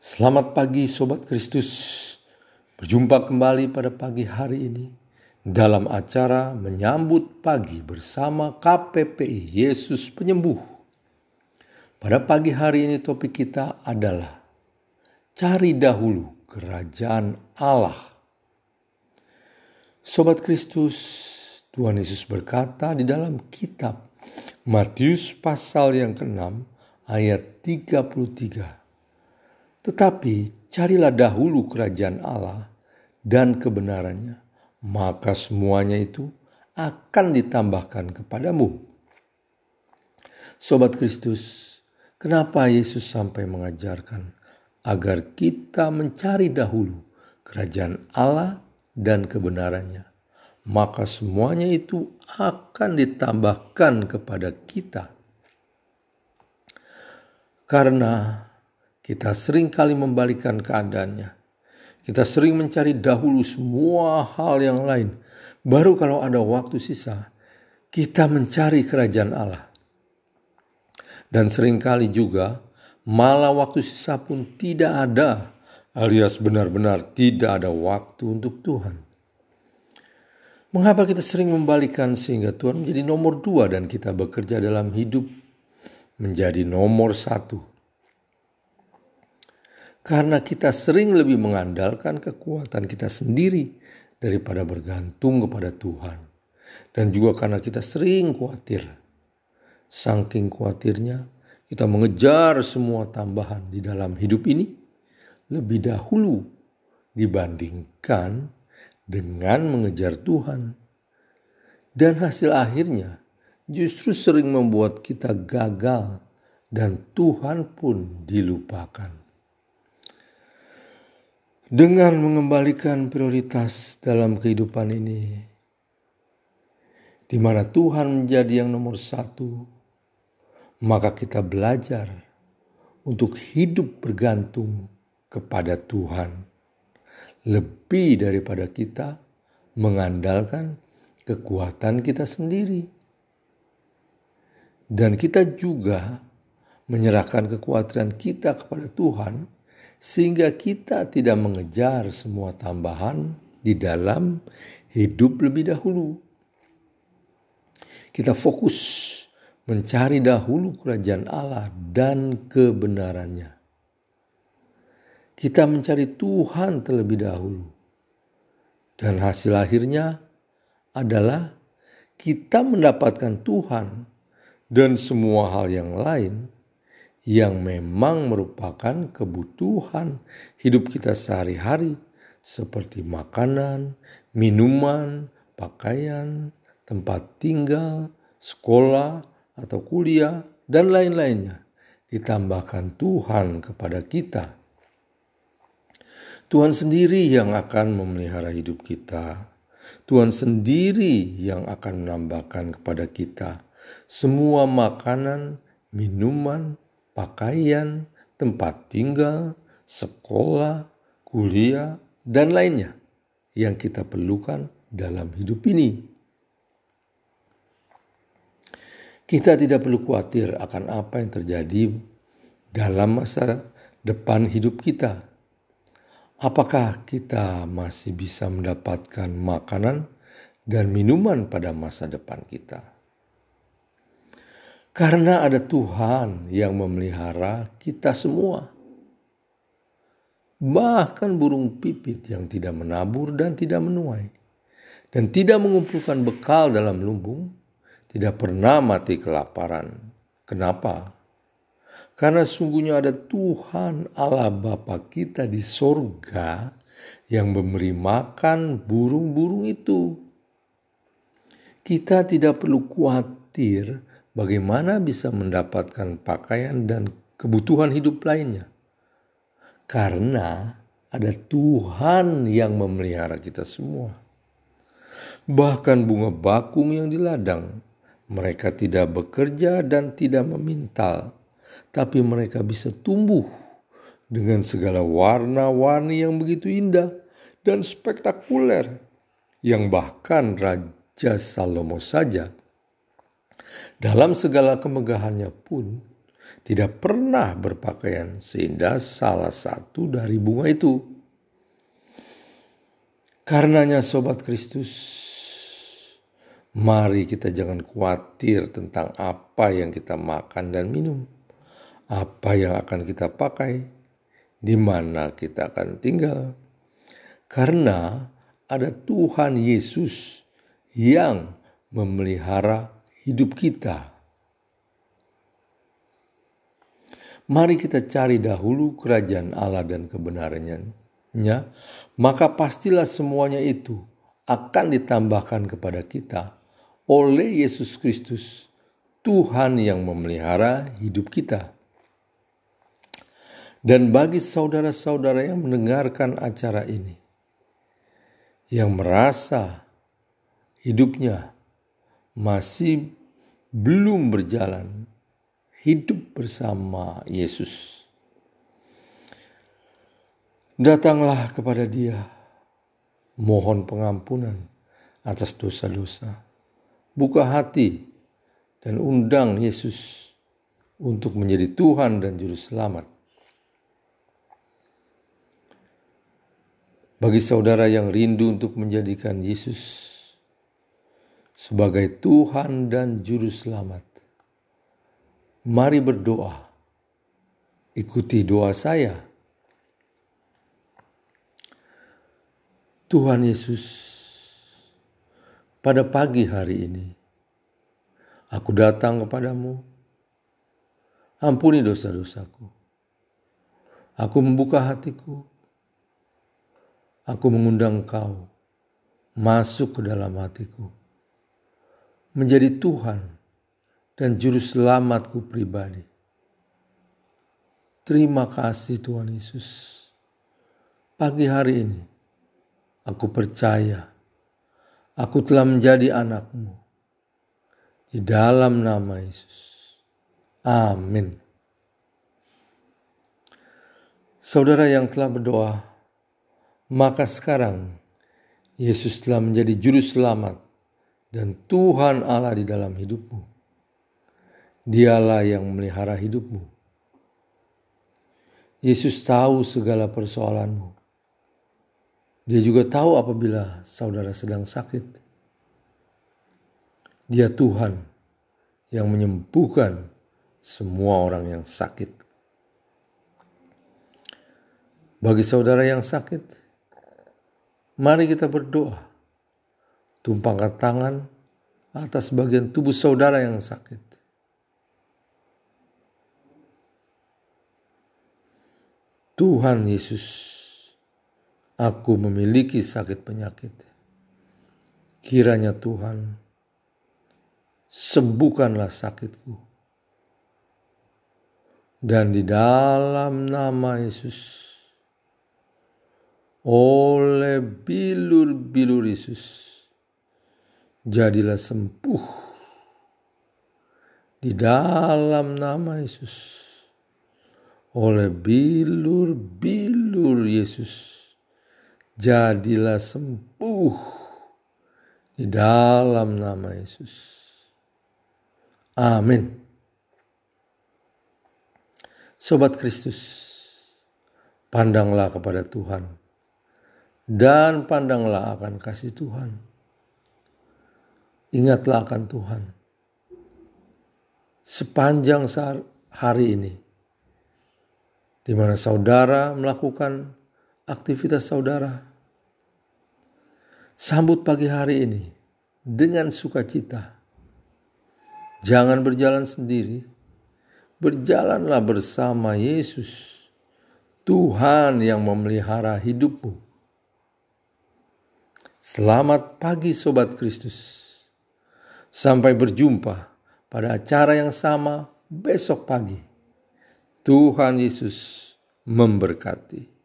Selamat pagi Sobat Kristus. Berjumpa kembali pada pagi hari ini dalam acara menyambut pagi bersama KPPI Yesus Penyembuh. Pada pagi hari ini topik kita adalah cari dahulu kerajaan Allah. Sobat Kristus, Tuhan Yesus berkata di dalam kitab Matius pasal yang ke-6 ayat 33 tetapi carilah dahulu kerajaan Allah dan kebenarannya, maka semuanya itu akan ditambahkan kepadamu. Sobat Kristus, kenapa Yesus sampai mengajarkan agar kita mencari dahulu kerajaan Allah dan kebenarannya? Maka semuanya itu akan ditambahkan kepada kita. Karena kita sering kali membalikan keadaannya. Kita sering mencari dahulu semua hal yang lain. Baru kalau ada waktu sisa, kita mencari kerajaan Allah. Dan sering kali juga malah waktu sisa pun tidak ada alias benar-benar tidak ada waktu untuk Tuhan. Mengapa kita sering membalikan sehingga Tuhan menjadi nomor dua dan kita bekerja dalam hidup menjadi nomor satu? Karena kita sering lebih mengandalkan kekuatan kita sendiri daripada bergantung kepada Tuhan. Dan juga karena kita sering khawatir. Saking khawatirnya kita mengejar semua tambahan di dalam hidup ini lebih dahulu dibandingkan dengan mengejar Tuhan. Dan hasil akhirnya justru sering membuat kita gagal dan Tuhan pun dilupakan. Dengan mengembalikan prioritas dalam kehidupan ini, di mana Tuhan menjadi yang nomor satu, maka kita belajar untuk hidup bergantung kepada Tuhan lebih daripada kita mengandalkan kekuatan kita sendiri. Dan kita juga menyerahkan kekhawatiran kita kepada Tuhan sehingga kita tidak mengejar semua tambahan di dalam hidup lebih dahulu. Kita fokus mencari dahulu kerajaan Allah dan kebenarannya. Kita mencari Tuhan terlebih dahulu. Dan hasil akhirnya adalah kita mendapatkan Tuhan dan semua hal yang lain yang memang merupakan kebutuhan hidup kita sehari-hari seperti makanan, minuman, pakaian, tempat tinggal, sekolah atau kuliah dan lain-lainnya ditambahkan Tuhan kepada kita. Tuhan sendiri yang akan memelihara hidup kita. Tuhan sendiri yang akan menambahkan kepada kita semua makanan, minuman, pakaian, tempat tinggal, sekolah, kuliah, dan lainnya yang kita perlukan dalam hidup ini. Kita tidak perlu khawatir akan apa yang terjadi dalam masa depan hidup kita. Apakah kita masih bisa mendapatkan makanan dan minuman pada masa depan kita? Karena ada Tuhan yang memelihara kita semua. Bahkan burung pipit yang tidak menabur dan tidak menuai. Dan tidak mengumpulkan bekal dalam lumbung. Tidak pernah mati kelaparan. Kenapa? Karena sungguhnya ada Tuhan Allah Bapa kita di sorga yang memberi makan burung-burung itu. Kita tidak perlu khawatir bagaimana bisa mendapatkan pakaian dan kebutuhan hidup lainnya. Karena ada Tuhan yang memelihara kita semua. Bahkan bunga bakung yang di ladang, mereka tidak bekerja dan tidak memintal, tapi mereka bisa tumbuh dengan segala warna-warni yang begitu indah dan spektakuler, yang bahkan Raja Salomo saja dalam segala kemegahannya pun tidak pernah berpakaian seindah salah satu dari bunga itu. Karenanya sobat Kristus, mari kita jangan khawatir tentang apa yang kita makan dan minum, apa yang akan kita pakai, di mana kita akan tinggal. Karena ada Tuhan Yesus yang memelihara hidup kita. Mari kita cari dahulu kerajaan Allah dan kebenarannya, maka pastilah semuanya itu akan ditambahkan kepada kita oleh Yesus Kristus, Tuhan yang memelihara hidup kita. Dan bagi saudara-saudara yang mendengarkan acara ini, yang merasa hidupnya masih belum berjalan hidup bersama Yesus. Datanglah kepada Dia, mohon pengampunan atas dosa-dosa. Buka hati dan undang Yesus untuk menjadi Tuhan dan Juru Selamat. Bagi saudara yang rindu untuk menjadikan Yesus sebagai Tuhan dan Juru Selamat, mari berdoa. Ikuti doa saya. Tuhan Yesus, pada pagi hari ini, aku datang kepadamu. Ampuni dosa-dosaku. Aku membuka hatiku. Aku mengundang kau masuk ke dalam hatiku. Menjadi Tuhan dan juru selamatku pribadi. Terima kasih Tuhan Yesus. Pagi hari ini aku percaya aku telah menjadi anakmu. Di dalam nama Yesus. Amin. Saudara yang telah berdoa, maka sekarang Yesus telah menjadi juru selamat dan Tuhan Allah di dalam hidupmu. Dialah yang memelihara hidupmu. Yesus tahu segala persoalanmu. Dia juga tahu apabila saudara sedang sakit. Dia Tuhan yang menyembuhkan semua orang yang sakit. Bagi saudara yang sakit, mari kita berdoa. Tumpangkan tangan atas bagian tubuh saudara yang sakit. Tuhan Yesus, aku memiliki sakit penyakit. Kiranya Tuhan, sembuhkanlah sakitku. Dan di dalam nama Yesus, oleh bilur-bilur Yesus, jadilah sembuh. Di dalam nama Yesus oleh bilur-bilur Yesus. Jadilah sembuh di dalam nama Yesus. Amin. Sobat Kristus, pandanglah kepada Tuhan dan pandanglah akan kasih Tuhan. Ingatlah akan Tuhan. Sepanjang hari ini, di mana saudara melakukan aktivitas saudara. Sambut pagi hari ini dengan sukacita. Jangan berjalan sendiri, berjalanlah bersama Yesus, Tuhan yang memelihara hidupmu. Selamat pagi, Sobat Kristus. Sampai berjumpa pada acara yang sama besok pagi. Tuhan Yesus memberkati.